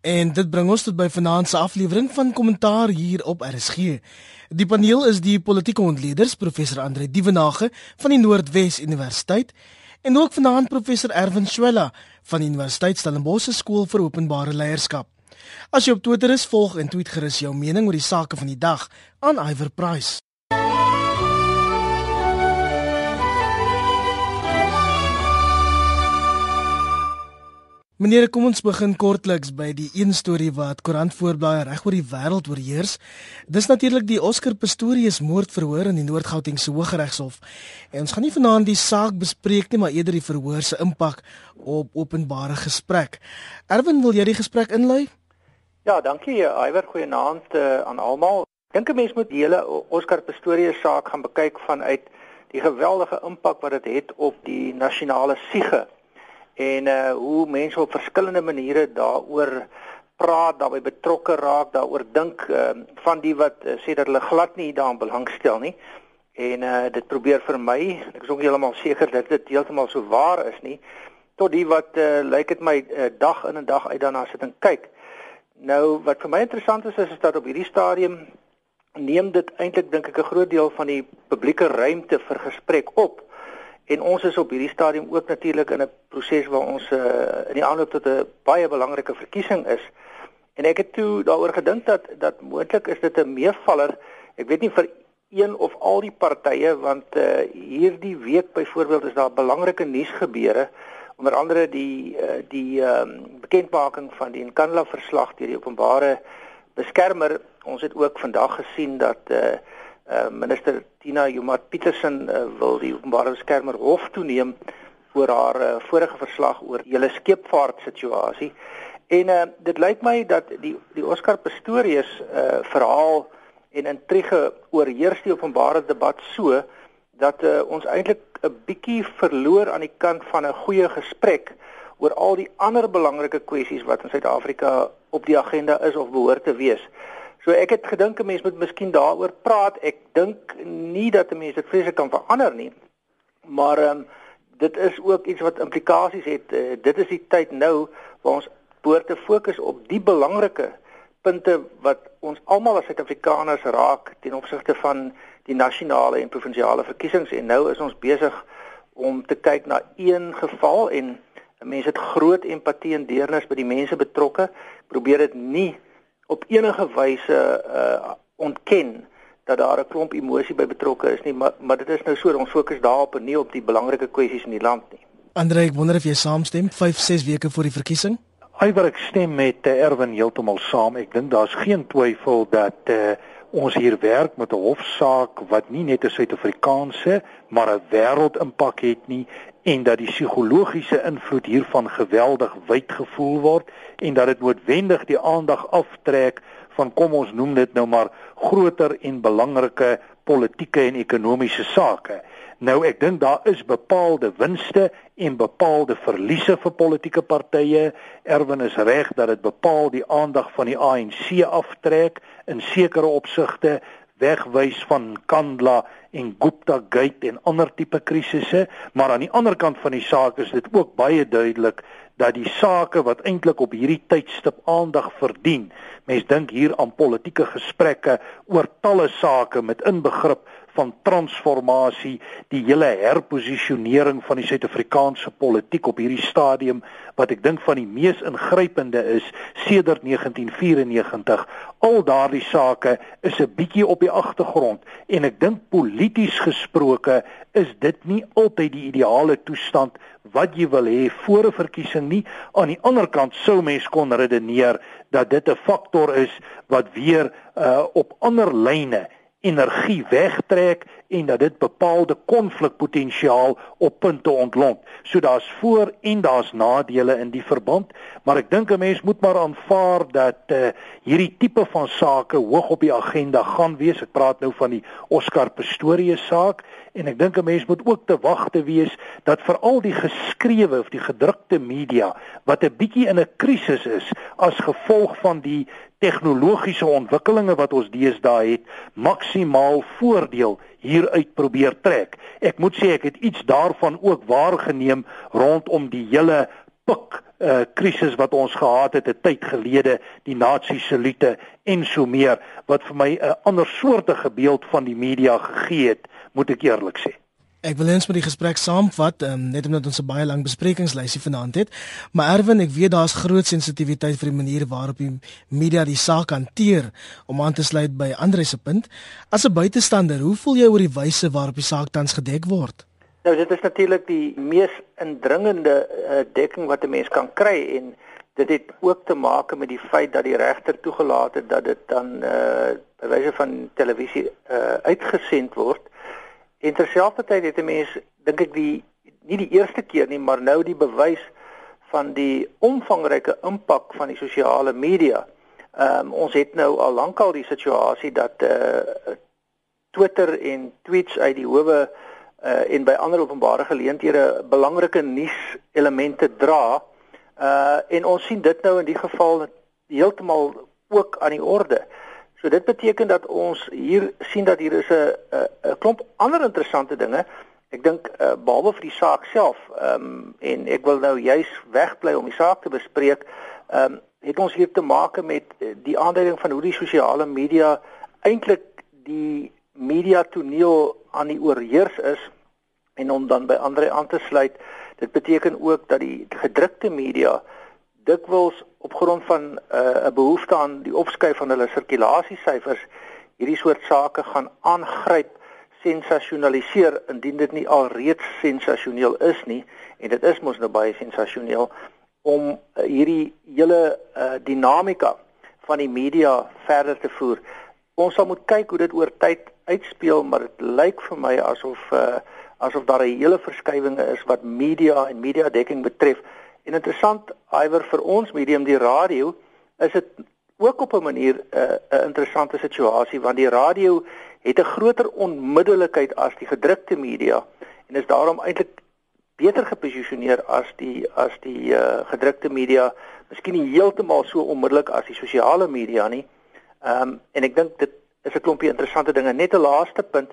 En dit bring ons tot by vanaand se aflewering van kommentaar hier op RSG. Die paneel is die politieke ontleeders professor Andre Dievenage van die Noordwes Universiteit en ook vanaand professor Erwin Swela van die Universiteit Stellenbosch skool vir openbare leierskap. As jy op Twitter is, volg en tweet gerus jou mening oor die sake van die dag aan Iver Price. Meneer, kom ons begin kortliks by die een storie wat koerantvoorblaaie reg oor die wêreld oorheers. Dis natuurlik die Oscar Pistorius moordverhoor in die Noord-Gautengse Hooggeregshof. En ons gaan nie vanaand die saak bespreek nie, maar eerder die verhoor se impak op openbare gesprek. Erwin, wil jy die gesprek inlei? Ja, dankie. Iwer, goeienaand uh, aan almal. Dink 'n mens moet die hele Oscar Pistorius saak gaan bekyk vanuit die geweldige impak wat dit het, het op die nasionale siege en uh hoe mense op verskillende maniere daaroor praat, daarbey betrokke raak, daaroor dink uh, van die wat uh, sê dat hulle glad nie daaraan belangstel nie. En uh dit probeer vir my, ek is ook heeltemal seker dat dit heeltemal so waar is nie, tot die wat uh lyk dit my uh, dag in en dag uit daarna sit en kyk. Nou wat vir my interessant is is, is dat op hierdie stadium neem dit eintlik dink ek 'n groot deel van die publieke ruimte vir gesprek op. En ons is op hierdie stadium ook natuurlik in 'n proses waar ons uh, in die aanloop tot 'n baie belangrike verkiesing is. En ek het toe daaroor gedink dat dat moontlik is dit 'n meevaller. Ek weet nie vir een of al die partye want uh, hierdie week byvoorbeeld is daar belangrike nuus gebeure onder andere die uh, die um, bekendmaking van die Nkandla verslag deur die openbare beskermer. Ons het ook vandag gesien dat uh, uh, minister Tina Joemat Petersen uh, wil die openbare beskermer hof toeneem oor haar uh, vorige verslag oor hele skeepvaart situasie. En uh, dit lyk my dat die die Oscar Pistorius uh, verhaal en intrige oorheers die openbare debat so dat uh, ons eintlik 'n bietjie verloor aan die kant van 'n goeie gesprek oor al die ander belangrike kwessies wat in Suid-Afrika op die agenda is of behoort te wees. So ek het gedink 'n mens moet miskien daaroor praat. Ek dink nie dat 'n mens dit vreeslik kan verander nie. Maar ehm um, dit is ook iets wat implikasies het. Uh, dit is die tyd nou waar ons behoort te fokus op die belangrike punte wat ons almal as Suid-Afrikaners raak ten opsigte van die nasionale en provinsiale verkiesings en nou is ons besig om te kyk na een geval en mense het groot empatie en deernis by die mense betrokke probeer dit nie op enige wyse uh ontken dat daar 'n klomp emosie by betrokke is nie, maar maar dit is nou so ons fokus daarop en nie op die belangrike kwessies in die land nie. Andre, ek wonder of jy saamstem 5 6 weke voor die verkiesing? Iwer ek stem met uh, Erwin heeltemal saam. Ek dink daar's geen twyfel dat uh ons hier werk met 'n hofsaak wat nie net 'n Suid-Afrikaanse, maar 'n wêreldimpak het nie en dat die psigologiese invloed hiervan geweldig wyd gevoel word en dat dit noodwendig die aandag aftrek van kom ons noem dit nou maar groter en belangrike politieke en ekonomiese sake. Nou ek dink daar is bepaalde winste en bepaalde verliese vir politieke partye. Erwin is reg dat dit bepaal die aandag van die ANC aftrek in sekere opsigte wegwys van Kandla en Gupta Gate en ander tipe krisisse, maar aan die ander kant van die saak is dit ook baie duidelik dat die sake wat eintlik op hierdie tydstip aandag verdien. Mens dink hier aan politieke gesprekke oor talle sake met inbegrip van transformasie, die hele herposisionering van die Suid-Afrikaanse politiek op hierdie stadium wat ek dink van die mees ingrypende is sedert 1994. Al daardie sake is 'n bietjie op die agtergrond en ek dink polities gesproke is dit nie altyd die ideale toestand wat jy wil hê voor 'n verkiesing nie. Aan die ander kant sou mens kon redeneer dat dit 'n faktor is wat weer uh, op ander lyne energie wegtrek en dat dit bepaalde konflikpotensiaal op punte ontlont. So daar's voor en daar's nadele in die verband, maar ek dink 'n mens moet maar aanvaar dat uh, hierdie tipe van sake hoog op die agenda gaan wees. Ek praat nou van die Oscar Pistorius saak en ek dink 'n mens moet ook te wagte wees dat veral die geskrewe of die gedrukte media wat 'n bietjie in 'n krisis is as gevolg van die tegnologiese ontwikkelinge wat ons deesdae het, maksimaal voordeel hieruit probeer trek. Ek moet sê ek het iets daarvan ook waargeneem rondom die hele pik uh krisis wat ons gehad het 'n tyd gelede, die nazi salute en so meer wat vir my 'n ander soortige beeld van die media gegee het, moet ek eerlik sê. Ek wil eens met die gesprek saamvat, um, net omdat ons 'n baie lang besprekingslysie vanaand het. Maar Erwin, ek weet daar's groot sensitiwiteit vir die manier waarop die media die saak hanteer om aan te sluit by Andre se punt. As 'n buitestander, hoe voel jy oor die wyse waarop die saak tans gedek word? Nou dit is natuurlik die mees indringende uh, dekking wat 'n mens kan kry en dit het ook te maak met die feit dat die regter toegelaat het dat dit dan uh by wyse van televisie uh uitgesend word. En terselfdertyd het 'n mens dink ek die nie die eerste keer nie, maar nou die bewys van die omvangryke impak van die sosiale media. Ehm um, ons het nou al lankal die situasie dat uh, Twitter en tweets uit die howe uh, en by ander openbare geleenthede belangrike nuus elemente dra. Uh, en ons sien dit nou in die geval heeltemal ook aan die orde. So dit beteken dat ons hier sien dat hier is 'n 'n klomp ander interessante dinge. Ek dink uh, behalwe vir die saak self, ehm um, en ek wil nou juis wegbly om die saak te bespreek, ehm um, het ons hier te maak met eh, die aanduiding van hoe die sosiale media eintlik die media toneel aan die oorheers is en om dan by ander aan te sluit, dit beteken ook dat die gedrukte media dikwels op grond van 'n uh, behoefte aan die opskuif van hulle sirkulasiesyfers hierdie soort sake gaan aangryp sensasionaliseer indien dit nie alreeds sensasioneel is nie en dit is mos nou baie sensasioneel om uh, hierdie hele uh, dinamika van die media verder te voer. Ons sal moet kyk hoe dit oor tyd uitspeel, maar dit lyk vir my asof uh, asof daar 'n hele verskywinge is wat media en media dekking betref. En interessant, iwer vir ons medium die radio, is dit ook op 'n manier 'n uh, 'n interessante situasie want die radio het 'n groter onmiddellikheid as die gedrukte media en is daarom eintlik beter geposisioneer as die as die uh, gedrukte media, miskien nie heeltemal so onmiddellik as die sosiale media nie. Ehm um, en ek dink dit is 'n klompie interessante dinge. Net 'n laaste punt,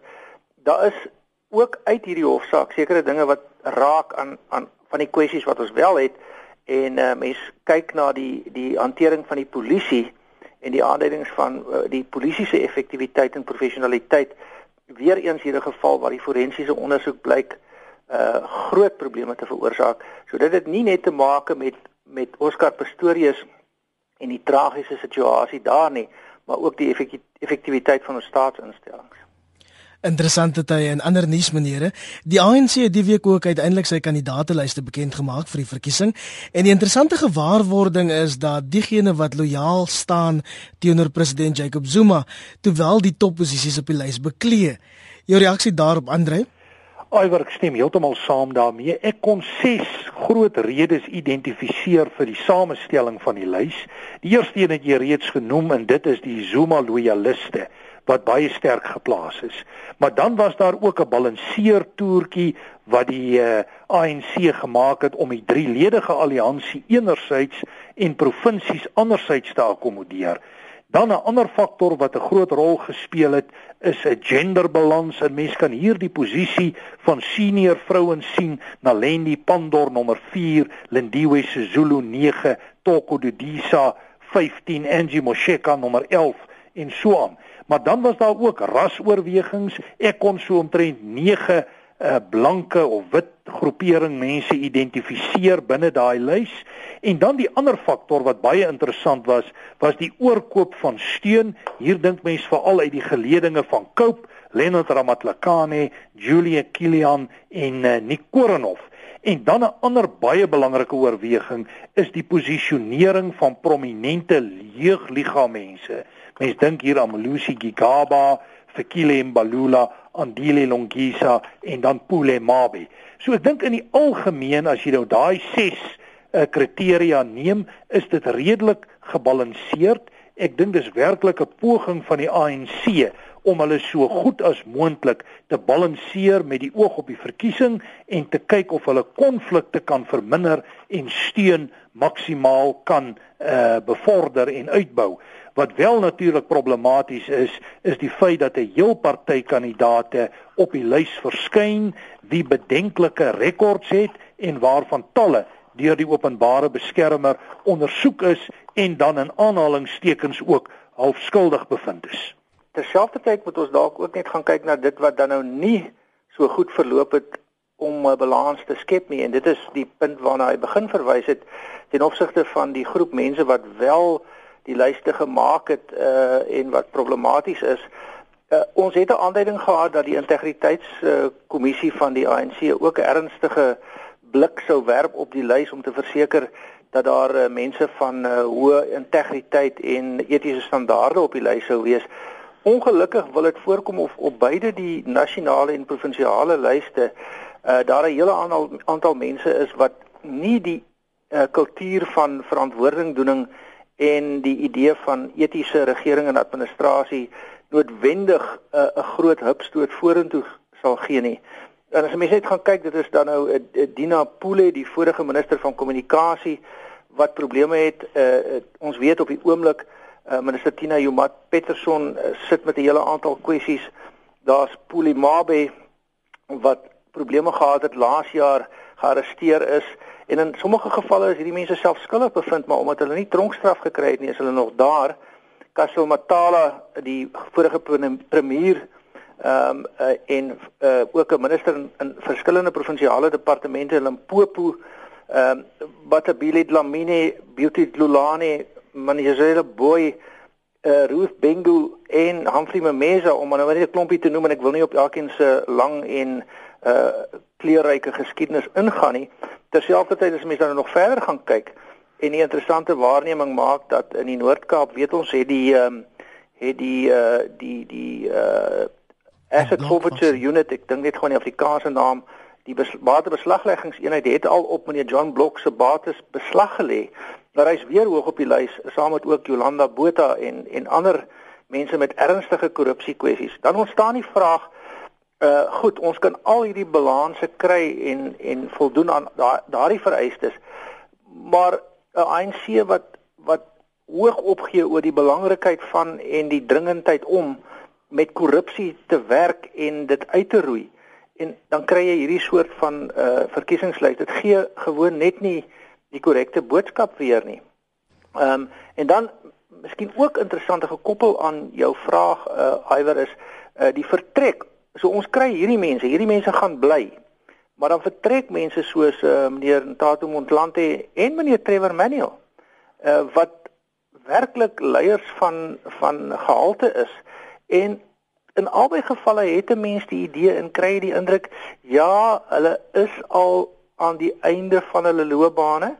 daar is ook uit hierdie hofsaak sekere dinge wat raak aan aan van die kwessies wat ons wel het en uh, mens kyk na die die hantering van die polisie en die aanduidings van uh, die polisie se effektiwiteit en professionaliteit weer eens hierdie geval waar die forensiese ondersoek blyk uh groot probleme te veroorsaak. So dit het nie net te maak met met Oscar Pistorius en die tragiese situasie daar nie, maar ook die effektiwiteit van ons staatsinstellings. Interessante tye en ander nuusmaniere. Die ANC het die week ook uiteindelik sy kandidaatelyste bekend gemaak vir die verkiesing. En die interessante gewaarwording is dat diegene wat lojaal staan teenoor president Jacob Zuma, terwyl die topposisies op die lys beklee. Jou reaksie daarop, Andre? Iwer ek stem heeltemal saam daarmee. Ek kon 6 groot redes identifiseer vir die samestelling van die lys. Die eerste een het jy reeds genoem en dit is die Zuma loyaliste wat baie sterk geplaas is. Maar dan was daar ook 'n balanseer toertjie wat die uh, eh, ANC gemaak het om die drieledige alliansie enerzijds en provinsies anderzijds te akkommodeer. Dan 'n ander faktor wat 'n groot rol gespeel het, is 'n genderbalans. En mens kan hier die posisie van senior vrouens sien, Nalendi Pandor nommer 4, Lindiwe Sezulu 9, Toko Dudisa 15, Angie Mosheka nommer 11 en so aan maar dan was daar ook rasoorwegings. Ek kon so omtrent 9 uh, eh, blanke of wit groepering mense identifiseer binne daai lys. En dan die ander faktor wat baie interessant was, was die oorkoop van steun. Hier dink mense veral uit die geledinge van Cope, Leonard Ramatlakane, Julia Kilian en uh, Nick Korenhof. En dan 'n ander baie belangrike oorweging is die posisionering van prominente jeugliggaammense. Mens dink hier aan Lucy Gigaba, Fikile Mbalula, Andile Longisa en dan Pule Mabi. So ek dink in die algemeen as jy nou daai 6 uh, eh, kriteria neem, is dit redelik gebalanseerd. Ek dink dis werklik 'n poging van die ANC om hulle so goed as moontlik te balanseer met die oog op die verkiesing en te kyk of hulle konflikte kan verminder en steun maksimaal kan uh bevorder en uitbou. Wat wel natuurlik problematies is, is die feit dat 'n heel party kandidate op die lys verskyn wie bedenklike rekords het en waarvan talle deur die openbare beskermer ondersoek is en dan in aanhalingstekens ook half skuldig bevind is. Terselfdertyd moet ons dalk ook net gaan kyk na dit wat dan nou nie so goed verloop het om 'n balans te skep nie en dit is die punt waarna hy begin verwys het ten opsigte van die groep mense wat wel die lyste gemaak het uh en wat problematies is. Uh, ons het 'n aanduiding gehad dat die integriteitskommissie uh, van die ANC ook 'n ernstige blik sou werp op die lys om te verseker dat daar uh, mense van uh, hoë integriteit en etiese standaarde op die lys sou wees. Ongelukkig wil dit voorkom of op beide die nasionale en provinsiale lyste uh, daar 'n hele aantal aantal mense is wat nie die uh, kultuur van verantwoordingdoening en die idee van etiese regering en administrasie noodwendig 'n uh, groot hupstoot vorentoe sal gee nie. En as jy net gaan kyk, dit is dan nou uh, Dina Pule, die vorige minister van kommunikasie wat probleme het. Uh, uh, ons weet op die oomblik uh, minister Tina Joemat Peterson uh, sit met 'n hele aantal kwessies. Daar's Puli Mabe wat probleme gehad het laas jaar gearresteer is en in sommige gevalle is hierdie mense self skuldig bevind maar omdat hulle nie tronkstraf gekry het nie is hulle nog daar. Kassel Matala die vorige premier ehm um, uh, en uh, ook 'n minister in, in verskillende provinsiale departemente in Limpopo ehm um, Batabile Dlamini Beauty Lulane Manjezele Boy uh, Ruth Bengu en Humphrey Memeza om nou net 'n klompie te noem en ek wil nie op elkeen se lang en uh kleurryke geskiedenis ingaan nie. Terselfdertyd as mense dan nog verder gaan kyk en 'n interessante waarneming maak dat in die Noord-Kaap, weet ons, het die ehm um, het die uh die die uh asset forfeiture unit, ek dink net gewoon die Afrikaanse naam, die bes, batebeslagleggingseenheid het al op meneer John Block se bates beslag gelê. Maar hy's weer hoog op die lys saam met ook Jolanda Botha en en ander mense met ernstige korrupsie kwessies. Dan ontstaan die vraag Uh goed, ons kan al hierdie balanse kry en en voldoen aan daardie vereistes. Maar 'n ANC wat wat hoog opgee oor die belangrikheid van en die dringendheid om met korrupsie te werk en dit uit te roei. En dan kry jy hierdie soort van uh verkiesingslys. Dit gee gewoon net nie die korrekte boodskap weer nie. Ehm um, en dan miskien ook interessant gekoppel aan jou vraag uh Iwer is uh die vertrek So ons kry hierdie mense, hierdie mense gaan bly. Maar dan vertrek mense soos uh, meneer Ntato Montlante en meneer Trevor Manuel uh, wat werklik leiers van van gehalte is en in albei gevalle het 'n mens die idee en kry die indruk ja, hulle is al aan die einde van hulle loopbane,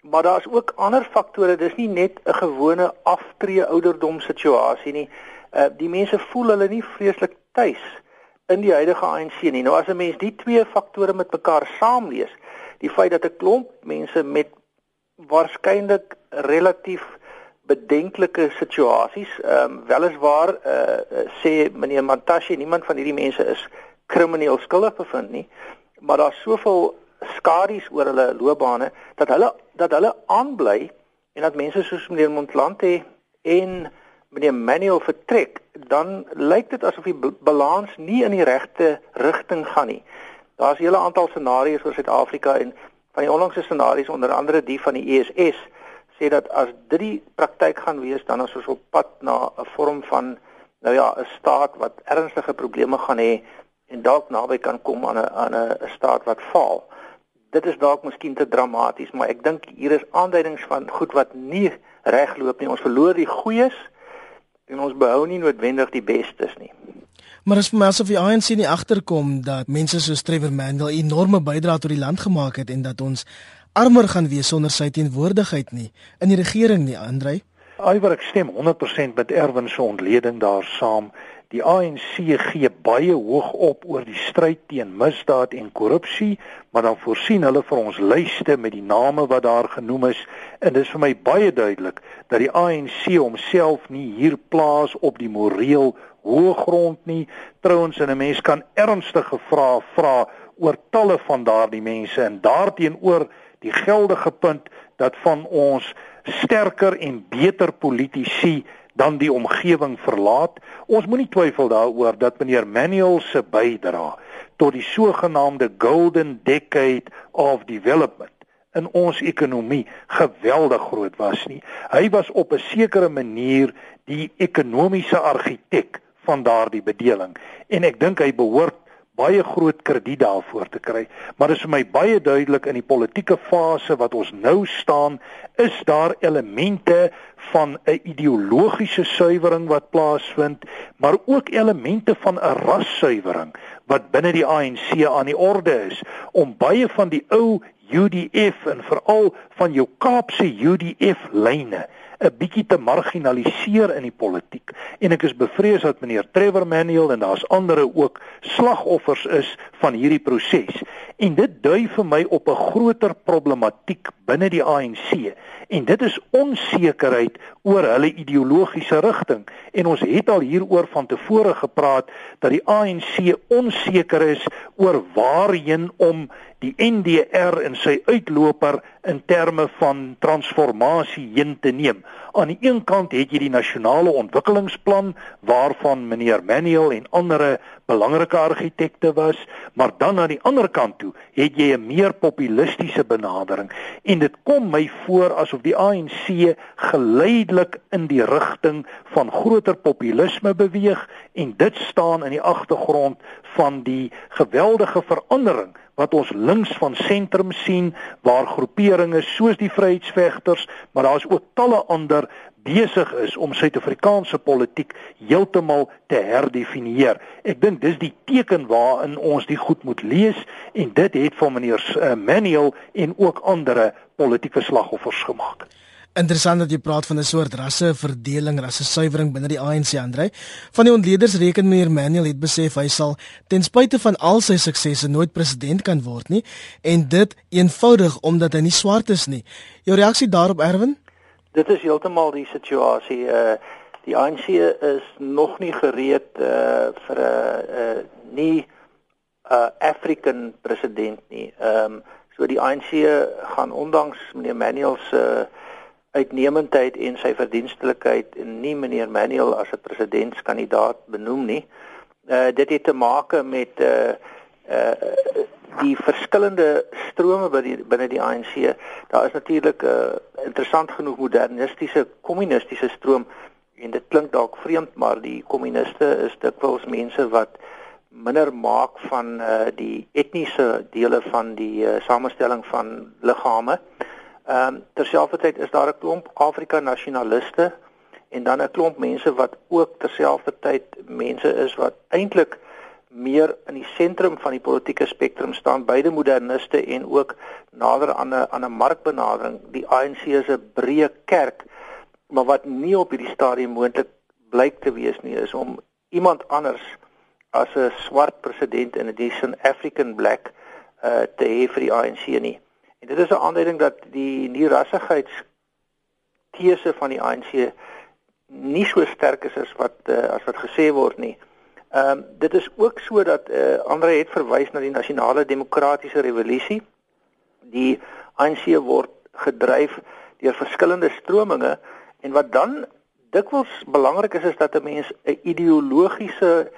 maar daar's ook ander faktore, dis nie net 'n gewone aftree ouderdom situasie nie. Uh die mense voel hulle nie vreeslik tuis nie in die huidige ANC nie. Nou as 'n mens die twee faktore met mekaar saamlees, die feit dat 'n klomp mense met waarskynlik relatief bedenklike situasies, ehm um, weliswaar uh, sê meneer Mantashe niemand van hierdie mense is krimineel skuldig bevind nie, maar daar's soveel skadu's oor hulle loopbane dat hulle dat hulle aanbly en dat mense soos meneer Montlante en meneer Manuel vertrek, dan lyk dit asof die balans nie in die regte rigting gaan nie. Daar's 'n hele aantal scenario's vir Suid-Afrika en van die onlangse scenario's onder andere die van die ESS sê dat as dit die praktyk gaan wees, dan is ons op pad na 'n vorm van nou ja, 'n staat wat ernstige probleme gaan hê en dalk naby kan kom aan 'n aan 'n staat wat faal. Dit is dalk miskien te dramaties, maar ek dink hier is aanduidings van goed wat nie regloop nie. Ons verloor die goeies en ons behou nie noodwendig die bestes nie. Maar as vir my asof die ANC nie agterkom dat mense soos Trevor Mandel enorme bydrae tot die land gemaak het en dat ons armer gaan wees sonder sy teenwoordigheid nie in die regering nie, Andrei. Iwer ek stem 100% met Erwin se ontleding daar saam. Die ANC gee baie hoog op oor die stryd teen misdaad en korrupsie, maar dan voorsien hulle vir ons lyste met die name wat daar genoem is en dit is vir my baie duidelik dat die ANC homself nie hier plaas op die moreel hoë grond nie. Trouens en 'n mens kan ernstige vrae vra oor talle van daardie mense en daarteenoor die geldige punt dat van ons sterker en beter politici dan die omgewing verlaat. Ons moenie twyfel daaroor dat meneer Manuel se bydrae tot die sogenaamde golden decade of development in ons ekonomie geweldig groot was nie. Hy was op 'n sekere manier die ekonomiese argitek van daardie bedeling en ek dink hy behoort baie groot krediet daarvoor te kry. Maar dit is vir my baie duidelik in die politieke fase wat ons nou staan, is daar elemente van 'n ideologiese suiwering wat plaasvind, maar ook elemente van 'n rassuiwering wat binne die ANC aan die orde is om baie van die ou UDF en veral van jou Kaapse UDF lyne 'n bietjie te marginaliseer in die politiek. En ek is bevrees dat meneer Trevor Manuel en daar's ander ook slagoffers is van hierdie proses. En dit dui vir my op 'n groter problematiek binne die ANC en dit is onsekerheid oor hulle ideologiese rigting en ons het al hieroor van tevore gepraat dat die ANC onseker is oor waarheen om die NDR en sy uitloper in terme van transformasie heen te neem. Aan die een kant het jy die nasionale ontwikkelingsplan waarvan meneer Manuel en ander belangrike argitekte was, maar dan aan die ander kant toe het jy 'n meer populistiese benadering. En dit kom my voor asof die ANC geleidelik in die rigting van groter populisme beweeg en dit staan in die agtergrond van die geweldige verandering wat ons links van sentrum sien waar groeperinge soos die vryheidsvegters, maar daar's ook talle ander besig is om Suid-Afrikaanse politiek heeltemal te herdefinieer. Ek dink dis die teken waarin ons die goed moet lees en dit het van meneer uh, Manuel en ook ander politieke slagoffers gemaak. Interessant dat jy praat van 'n soort rasseverdeling, rassesuiwering binne die ANC, Andre. Van die ontleeders reken meneer Manuel het besef hy sal ten spyte van al sy suksesse nooit president kan word nie en dit eenvoudig omdat hy nie swart is nie. Jou reaksie daarop, Erwin? Dit is heeltemal die situasie. Uh die ANC is nog nie gereed uh vir 'n uh, uh nie uh, African president nie. Ehm um, so die ANC gaan ondanks meneer Manuel se uh, uitnemendheid en sy verdienstelikheid en nie meneer Manuel as 'n presidentskandidaat benoem nie. Uh dit het te maak met uh uh die verskillende strome die binne die ANC. Daar is natuurlik 'n uh, interessant genoeg modernistiese kommunistiese stroom en dit klink dalk vreemd maar die kommuniste is dikwels mense wat minder maak van uh die etniese dele van die uh, samestelling van liggame. Ehm um, terselfdertyd is daar 'n klomp Afrika nasionaliste en dan 'n klomp mense wat ook terselfdertyd mense is wat eintlik meer in die sentrum van die politieke spektrum staan, beide moderniste en ook nader aan 'n aan 'n markbenadering. Die ANC is 'n breë kerk, maar wat nie op hierdie stadium moontlik blyk te wees nie is om iemand anders as 'n swart president in 'n South African black uh te hê vir die ANC nie. En dit is 'n aanduiding dat die nie-rassigheids teese van die ANC nie so sterk is as wat uh, as wat gesê word nie. Ehm um, dit is ook so dat uh, eh, Andre het verwys na die nasionale demokratiese revolusie. Die ANC word gedryf deur verskillende strominge en wat dan dikwels belangrik is is dat 'n mens 'n ideologiese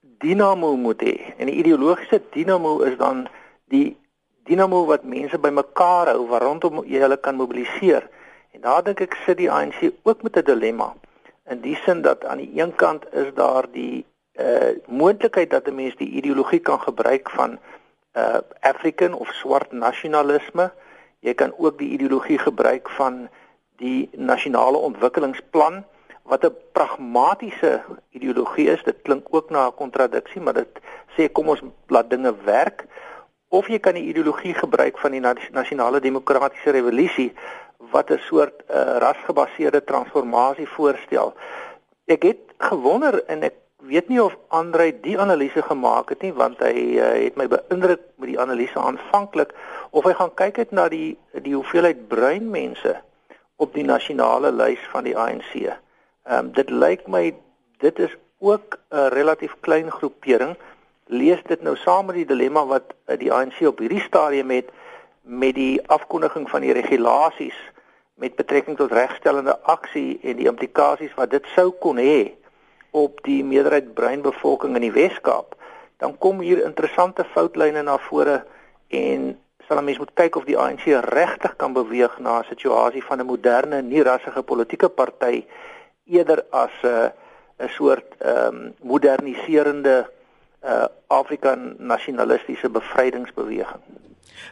dinamo moet hê. En die ideologiese dinamo is dan die dinamo wat mense bymekaar hou waar rondom jy hulle kan mobiliseer. En daar dink ek sit die ANC ook met 'n dilemma. In die sin dat aan die een kant is daar die uh moontlikheid dat 'n mens die ideologie kan gebruik van uh African of swart nasionalisme. Jy kan ook die ideologie gebruik van die nasionale ontwikkelingsplan wat 'n pragmatiese ideologie is. Dit klink ook na 'n kontradiksie, maar dit sê kom ons laat dinge werk of jy kan die ideologie gebruik van die nasionale demokratiese revolusie wat 'n soort uh, rasgebaseerde transformasie voorstel. Ek het gewonder en ek weet nie of Andre die analise gemaak het nie want hy uh, het my beïndruk met die analise aanvanklik of hy gaan kyk het na die die hoeveelheid bruin mense op die nasionale lys van die ANC. Ehm um, dit lyk my dit is ook 'n relatief klein groepering lees dit nou saam met die dilemma wat eh, die ANC op hierdie stadium het met die afkondiging van die regulasies met betrekking tot regstellende aksie en die implikasies wat dit sou kon hê op die meerderheid bruin bevolking in die Wes-Kaap dan kom hier interessante foutlyne na vore en sal 'n mens moet kyk of die ANC regtig kan beweeg na 'n situasie van 'n moderne, nie rassige politieke party eerder as 'n uh, 'n soort ehm um, moderniserende uh Afrika nasionalistiese bevrydingsbeweging.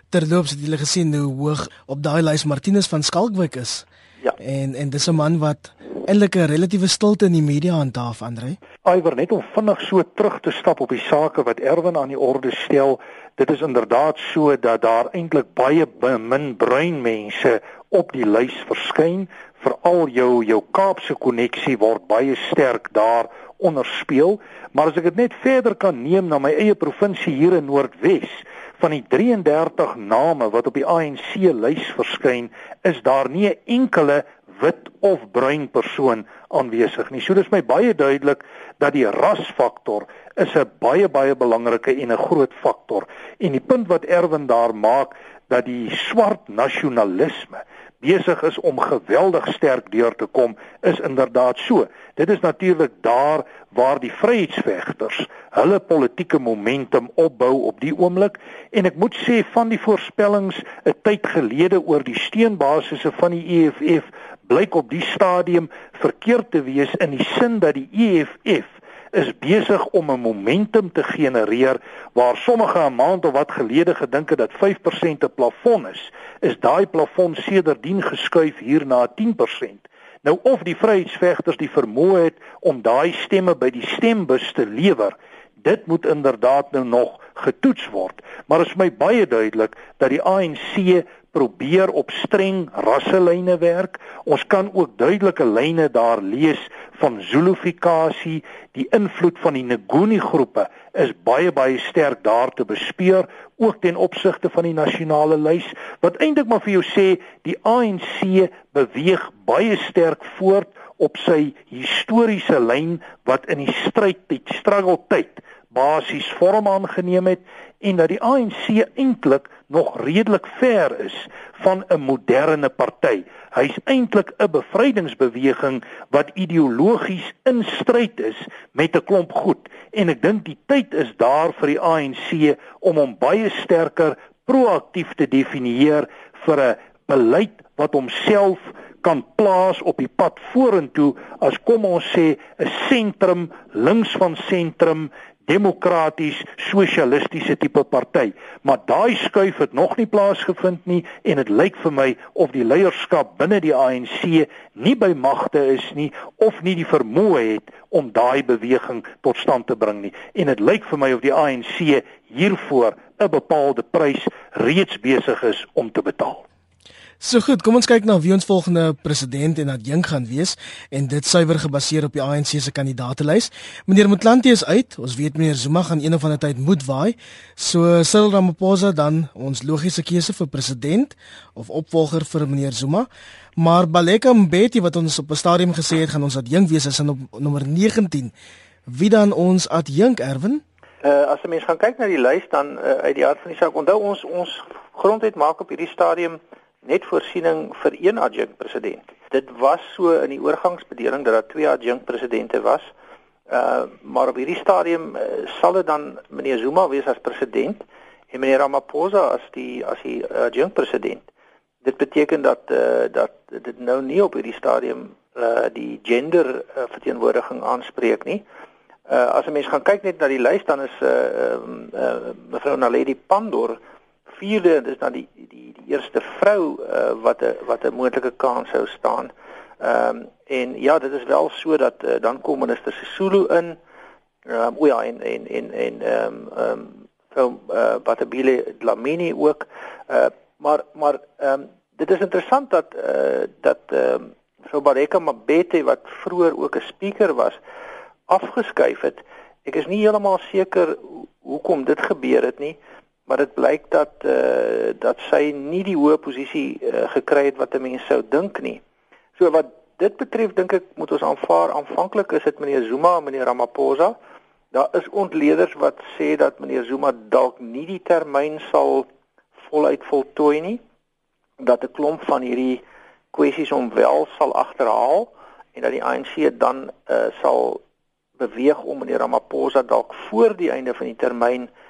Terloops het julle gesien hoe hoog op daai lys Martinus van Skalkwyk is. Ja. En en dis 'n man wat eintlik 'n relatiewe stilte in die media handhaaf, Andre. Iwer net om vinnig so terug te stap op die sake wat Erwin aan die orde stel. Dit is inderdaad so dat daar eintlik baie min bruin mense op die lys verskyn veral jou jou Kaapse koneksie word baie sterk daar onderspeel maar as ek dit net verder kan neem na my eie provinsie hier in Noordwes van die 33 name wat op die ANC lys verskyn is daar nie 'n enkele wit of bruin persoon aanwesig nie. So dis my baie duidelik dat die rasfaktor is 'n baie baie belangrike en 'n groot faktor. En die punt wat Erwin daar maak dat die swart nasionalisme besig is om geweldig sterk deur te kom is inderdaad so. Dit is natuurlik daar waar die vryheidsvegters hulle politieke momentum opbou op die oomblik en ek moet sê van die voorspellings 'n tyd gelede oor die steunbasisse van die EFF blyk op die stadium verkeerd te wees in die sin dat die EFF is besig om 'n momentum te genereer waar sommige 'n maand of wat gelede gedink het dat 5% 'n plafon is, is daai plafon sedertdien geskuif hier na 10%. Nou of die vryheidsvegters die vermoë het om daai stemme by die stembus te lewer, dit moet inderdaad nou nog getoets word. Maar is my baie duidelik dat die ANC probeer op streng rasselyne werk. Ons kan ook duidelike lyne daar lees van Zulufikasie, die invloed van die Nguni groepe is baie baie sterk daar te bespeur ook ten opsigte van die nasionale lys wat eintlik maar vir jou sê die ANC beweeg baie sterk voort op sy historiese lyn wat in die stryd tyd struggle tyd basies vorm aangeneem het en dat die ANC eintlik nog redelik ver is van 'n moderne party. Hy's eintlik 'n bevrydingsbeweging wat ideologies in stryd is met 'n klomp goed en ek dink die tyd is daar vir die ANC om hom baie sterker proaktief te definieer vir 'n beleid wat homself kan plaas op die pad vorentoe as kom ons sê 'n sentrum links van sentrum demokraties sosialistiese tipe party. Maar daai skuif het nog nie plaasgevind nie en dit lyk vir my of die leierskap binne die ANC nie by magte is nie of nie die vermoë het om daai beweging tot stand te bring nie. En dit lyk vir my of die ANC hiervoor 'n bepaalde prys reeds besig is om te betaal So goed, kom ons kyk na wie ons volgende president en adjunk gaan wees en dit suiwer gebaseer op die ANC se kandidaatelys. Meneer Mutlanti is uit. Ons weet meneer Zuma gaan een of ander tyd moet waai. So Cyril Ramaphosa dan ons logiese keuse vir president of opvolger vir meneer Zuma. Maar Baleka Mbeki wat ons op 'n stadium gesê het gaan ons adjunk wees is in op nommer 19. Wie dan ons adjunk Erwin? Uh as 'n mens gaan kyk na die lys dan uh, uit die hart van die saak, onthou ons ons grondwet maak op hierdie stadium net voorsiening vir een adjunkt president. Dit was so in die oorgangsbedeling dat daar twee adjunkt presidente was. Uh maar op hierdie stadium uh, sal dit dan meneer Zuma wees as president en meneer Ramaphosa as die as die adjunkt president. Dit beteken dat uh dat dit nou nie op hierdie stadium uh die gender uh, verteenwoordiging aanspreek nie. Uh as 'n mens gaan kyk net na die lys dan is uh, uh, uh mevrou Naledi Pandor vierde dis dan die die die eerste vrou uh, wat 'n wat 'n moontlike kans sou staan. Ehm um, en ja, dit is wel so dat uh, dan kom minister Sisulu in. Ehm um, o ja, en en en en ehm um, ehm um, so uh, Batabile Dlamini ook. Uh, maar maar ehm um, dit is interessant dat uh, dat ehm um, so Bareka Mabete wat vroeër ook 'n speaker was afgeskuif het. Ek is nie heeltemal seker hoekom dit gebeur het nie maar dit blyk dat eh uh, dat sy nie die hoë posisie uh, gekry het wat 'n mens sou dink nie. So wat dit betref dink ek moet ons aanvaar aanvanklik is dit meneer Zuma en meneer Ramaphosa. Daar is ontleeders wat sê dat meneer Zuma dalk nie die termyn sal voluit voltooi nie dat 'n klomp van hierdie kwessies hom wel sal agterhaal en dat die ANC dan uh, sal beweeg om meneer Ramaphosa dalk voor die einde van die termyn uh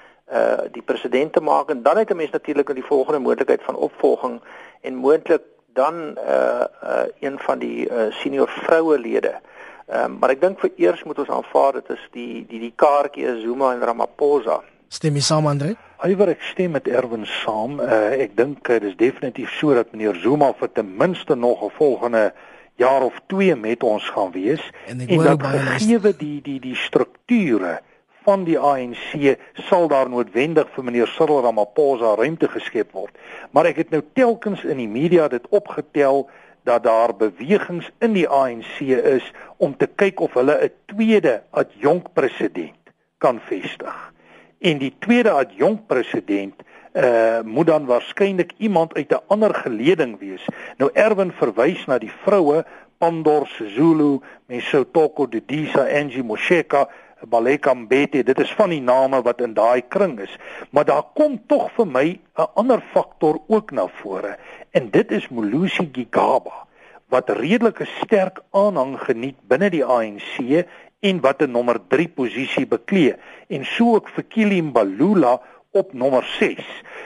die president te maak en dan het 'n mens natuurlik die volgende moontlikheid van opvolging en moontlik dan uh uh een van die uh, senior vrouelede. Ehm um, maar ek dink vir eers moet ons aanvaar dit is die die die kaartjie Zuma en Ramaphosa. Stem jy saam Andre? Alhoewel ek stem met Erwin saam, uh, ek dink dit is definitief so dat meneer Zuma vir ten minste nog 'n volgende jaar of 2 met ons gaan wees en, en dat gegee die die die strukture van die ANC sal daar noodwendig vir meneer Cyril Ramaphosa ruimte geskep word. Maar ek het nou telkens in die media dit opgetel dat daar bewegings in die ANC is om te kyk of hulle 'n tweede adjunk president kan vestig. En die tweede adjunk president uh moet dan waarskynlik iemand uit 'n ander geleding wees. Nou Erwin verwys na die vroue Pandor Zulu, Mesotoko Didisa, Angie Mosheka, Baleka Mbete, dit is van die name wat in daai kring is, maar daar kom tog vir my 'n ander faktor ook na vore en dit is Molusi Gigaba wat redelike sterk aanhang geniet binne die ANC en wat 'n nommer 3 posisie beklee en so ook vir Kili Mbalula op nommer 6.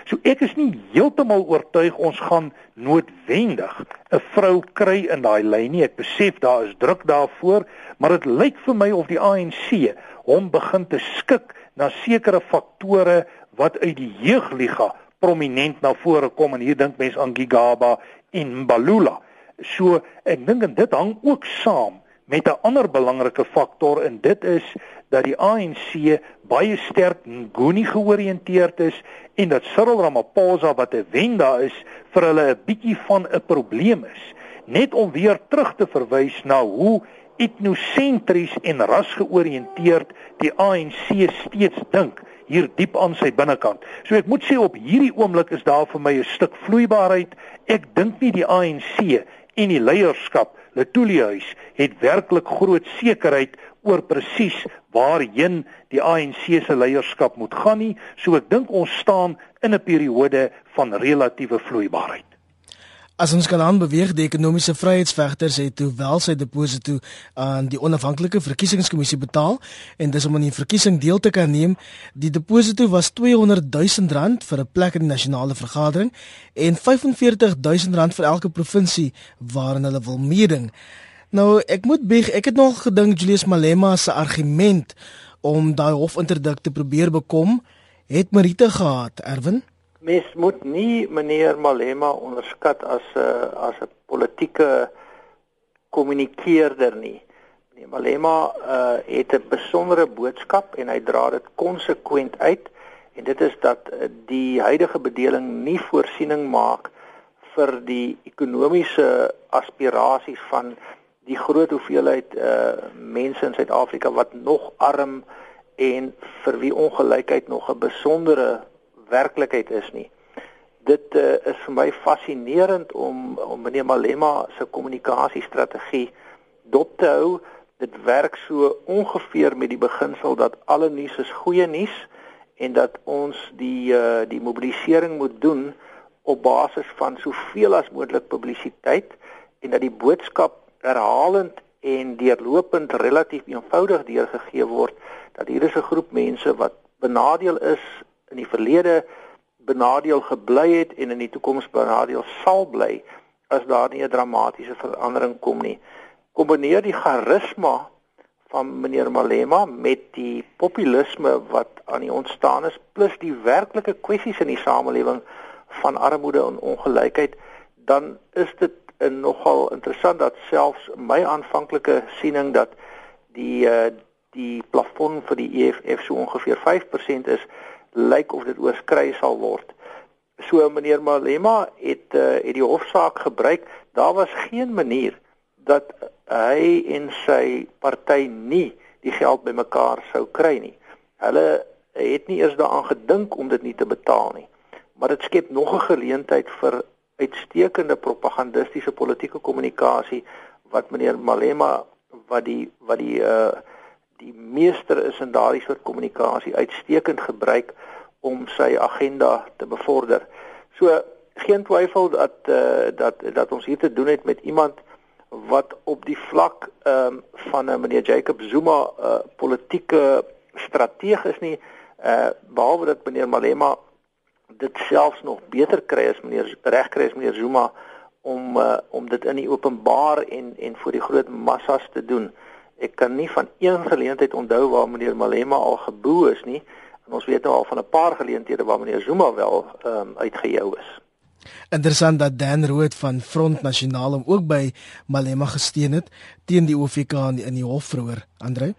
So ek is nie heeltemal oortuig ons gaan noodwendig 'n vrou kry in daai lyn nie. Ek besef daar is druk daarvoor, maar dit lyk vir my of die ANC hom begin te skik na sekere faktore wat uit die jeugliga prominent na vore kom en hier dink mense aan Gigaba en Mbalula. So ek dink en dit hang ook saam met 'n ander belangrike faktor en dit is dat die ANC baie sterk Nguni georiënteerd is en dat Cyril Ramaphosa wat 'n wenda is vir hulle 'n bietjie van 'n probleem is. Net om weer terug te verwys na hoe etnosentries en rasgeoriënteerd die ANC steeds dink hier diep aan sy binnekant. So ek moet sê op hierdie oomblik is daar vir my 'n stuk vloeibaarheid. Ek dink nie die ANC en die leierskap Letulihuis het werklik groot sekerheid oor presies waarheen die ANC se leierskap moet gaan nie. So ek dink ons staan in 'n periode van relatiewe vloeibaarheid. As ons kan aanbeweeg die ekonomiese vryheidsvegters het toe wel sy deposito aan die onafhanklike verkiesingskommissie betaal en dis om aan die verkiesing deel te kan neem. Die deposito was 200 000 rand vir 'n plek in die nasionale vergadering en 45 000 rand vir elke provinsie waarin hulle wil meeding. Nou ek moet bieg, ek het nog gedink Julius Malema se argument om daai hofinterdik te probeer bekom het Marite gehad, Erwin. Mens moet nie meneer Malema onderskat as 'n uh, as 'n politieke kommunikeerder nie. Meneer Malema uh, het 'n besondere boodskap en hy dra dit konsekwent uit en dit is dat uh, die huidige bedeling nie voorsiening maak vir die ekonomiese aspirasies van die groot hoeveelheid uh, mense in Suid-Afrika wat nog arm en vir wie ongelykheid nog 'n besondere werklikheid is nie. Dit uh, is vir my fascinerend om om meneer Malema se kommunikasiestrategie dop te hou. Dit werk so ongeveer met die beginsel dat alle nuus is goeie nuus en dat ons die uh, die mobilisering moet doen op basis van soveel as moontlik publisiteit en dat die boodskap herhalend en deurlopend relatief eenvoudig deurgegee word dat hier is 'n groep mense wat benadeel is in die verlede benadeel gebly het en in die toekoms benadeel sal bly as daar nie 'n dramatiese verandering kom nie. Kombineer die charisma van meneer Malema met die populisme wat aan die ontstaan is plus die werklike kwessies in die samelewing van armoede en ongelykheid dan is dit nogal interessant dat selfs my aanvanklike siening dat die uh, die plafon vir die EFF so ongeveer 5% is lyk of dit oorskry sal word. So meneer Malema het uh, het die hofsaak gebruik. Daar was geen manier dat hy en sy party nie die geld bymekaar sou kry nie. Hulle het nie eers daaraan gedink om dit nie te betaal nie. Maar dit skep nog 'n geleentheid vir uitstekende propagandistiese politieke kommunikasie wat meneer Malema wat die wat die uh die meester is in daardie soort kommunikasie uitstekend gebruik om sy agenda te bevorder. So geen twyfel dat uh, dat dat ons hier te doen het met iemand wat op die vlak um, van 'n uh, meneer Jacob Zuma uh, politieke strateeg is nie Uh behalwe dat meneer Malema dit selfs nog beter kry as meneer reg kry as meneer Zuma om uh, om dit in die openbaar en en voor die groot massas te doen. Ek kan nie van een geleentheid onthou waar meneer Malema al geboe is nie. En ons weet nou al van 'n paar geleenthede waar meneer Zuma wel ehm um, uitgejou is. Interessant dat Dan Rood van Front Nasionaal hom ook by Malema gesteun het teen die OFK in die, die hof vroeër, Andre.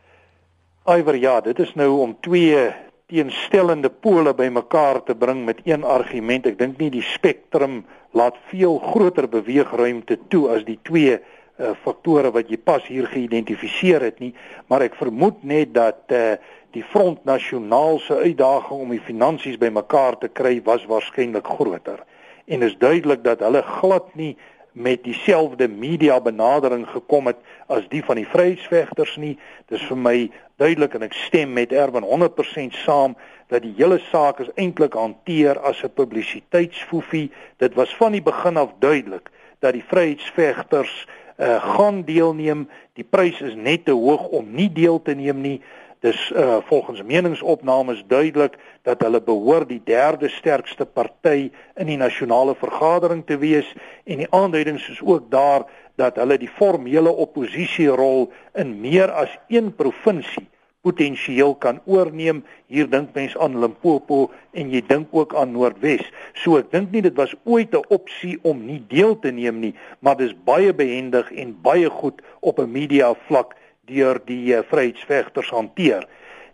Aiwer ja, dit is nou om twee teenstellende pole bymekaar te bring met een argument. Ek dink nie die spektrum laat veel groter beweegruimte toe as die twee uh, faktore wat jy pas hier geïdentifiseer het nie, maar ek vermoed net dat uh, die Front Nasionaal se uitdaging om die finansies bymekaar te kry was waarskynlik groter. En is duidelik dat hulle glad nie met dieselfde media benadering gekom het as die van die vryheidsvegters nie. Dis vir my duidelik en ek stem met Erwin 100% saam dat die hele saak is eintlik hanteer as 'n publisiteitsfoefie. Dit was van die begin af duidelik dat die vryheidsvegters uh, gaan deelneem. Die prys is net te hoog om nie deel te neem nie. Dis uh, volgens meningsopnames duidelik dat hulle behoort die derde sterkste party in die nasionale vergadering te wees en die aanduidings is ook daar dat hulle die formele oppositierol in meer as een provinsie potensieel kan oorneem. Hier dink mens aan Limpopo en jy dink ook aan Noordwes. So ek dink nie dit was ooit 'n opsie om nie deel te neem nie, maar dis baie behendig en baie goed op 'n media vlak deur die uh, vryheidsvegters hanteer.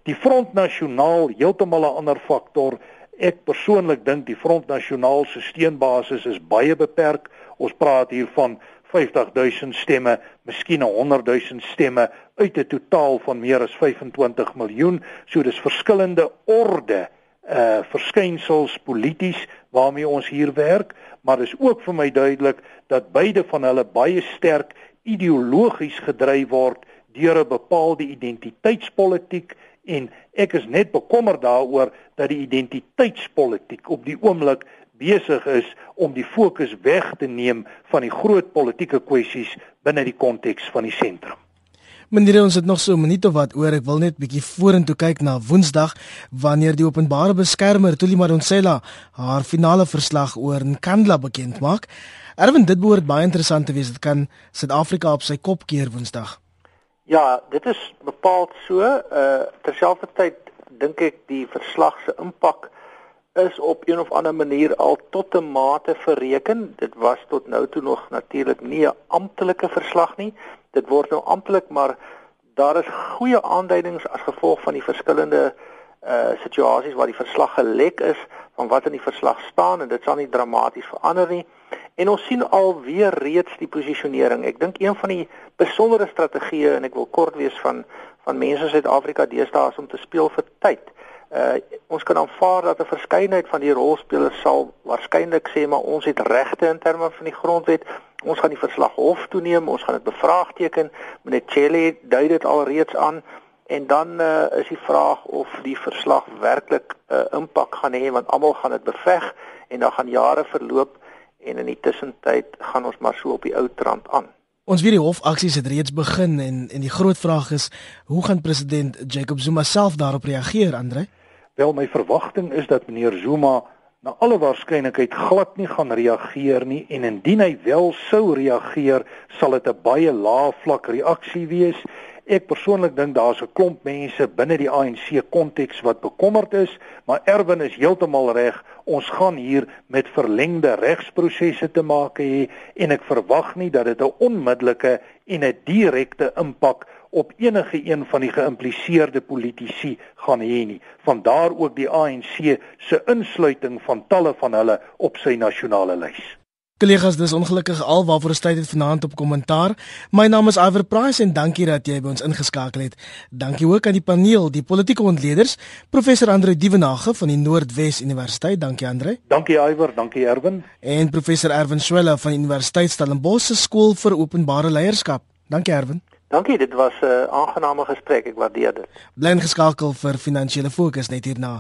Die Front Nasionaal heeltemal 'n ander faktor. Ek persoonlik dink die Front Nasionaal se steunbasis is baie beperk. Ons praat hier van 50000 stemme, miskien 100000 stemme uit 'n totaal van meer as 25 miljoen. So dis verskillende orde uh verskynsels polities waarmee ons hier werk, maar dis ook vir my duidelik dat beide van hulle baie sterk ideologies gedryf word deur 'n bepaalde identiteitspolitiek en ek is net bekommerd daaroor dat die identiteitspolitiek op die oomblik besig is om die fokus weg te neem van die groot politieke kwessies binne die konteks van die sentrum. Meneer ons het nog so 'n minuut of wat oor. Ek wil net bietjie vorentoe kyk na Woensdag wanneer die openbare beskermer Tuli Madonsela haar finale verslag oor Nkandla bekend maak. Erwin, dit behoort baie interessant te wees. Dit kan Suid-Afrika op sy kop keer Woensdag. Ja, dit is bepaald so. Uh terselfdertyd dink ek die verslag se impak is op een of ander manier al tot 'n mate verreken. Dit was tot nou toe nog natuurlik nie 'n amptelike verslag nie. Dit word nou amptelik, maar daar is goeie aanduidings as gevolg van die verskillende uh situasies waar die verslag gelek is van wat in die verslag staan en dit sal nie dramaties verander nie. En ons sien alweer reeds die posisionering. Ek dink een van die besondere strategieë en ek wil kort wees van van mense in Suid-Afrika deesdae is om te speel vir tyd. Uh ons kan aanvaar dat 'n verskeidenheid van die rolspelers sal waarskynlik sê maar ons het regte in terme van die grondwet. Ons gaan die verslag hof toeneem, ons gaan dit bevraagteken. Meneer Chelle dui dit alreeds aan en dan uh, is die vraag of die verslag werklik 'n uh, impak gaan hê want almal gaan dit beveg en dan gaan jare verloop en in die tussentyd gaan ons maar so op die ou trant aan. Ons weet die hofaksies het reeds begin en en die groot vraag is hoe gaan president Jacob Zuma self daarop reageer, Andre? Wel my verwagting is dat meneer Zuma na alle waarskynlikheid glad nie gaan reageer nie en indien hy wel sou reageer, sal dit 'n baie lae vlak reaksie wees Ek persoonlik dink daar's 'n klomp mense binne die ANC konteks wat bekommerd is, maar Erwin is heeltemal reg. Ons gaan hier met verlengde regsprosesse te maak hê en ek verwag nie dat dit 'n onmiddellike en 'n direkte impak op enige een van die geïmpliseerde politici gaan hê nie. Vandaar ook die ANC se insluiting van talle van hulle op sy nasionale lys. Kollegas, dis ongelukkig al waarvoor ons tyd het vanaand op kommentaar. My naam is Iver Price en dankie dat jy by ons ingeskakel het. Dankie ook aan die paneel, die politieke ontleeders, professor Andre Dievenage van die Noordwes Universiteit. Dankie Andre. Dankie Iver, dankie Erwin. En professor Erwin Swela van die Universiteit Stellenbosch se skool vir openbare leierskap. Dankie Erwin. Dankie, dit was 'n uh, aangename gesprek. Ek waardeer dit. Bly ingeskakel vir finansiële fokus net hierna.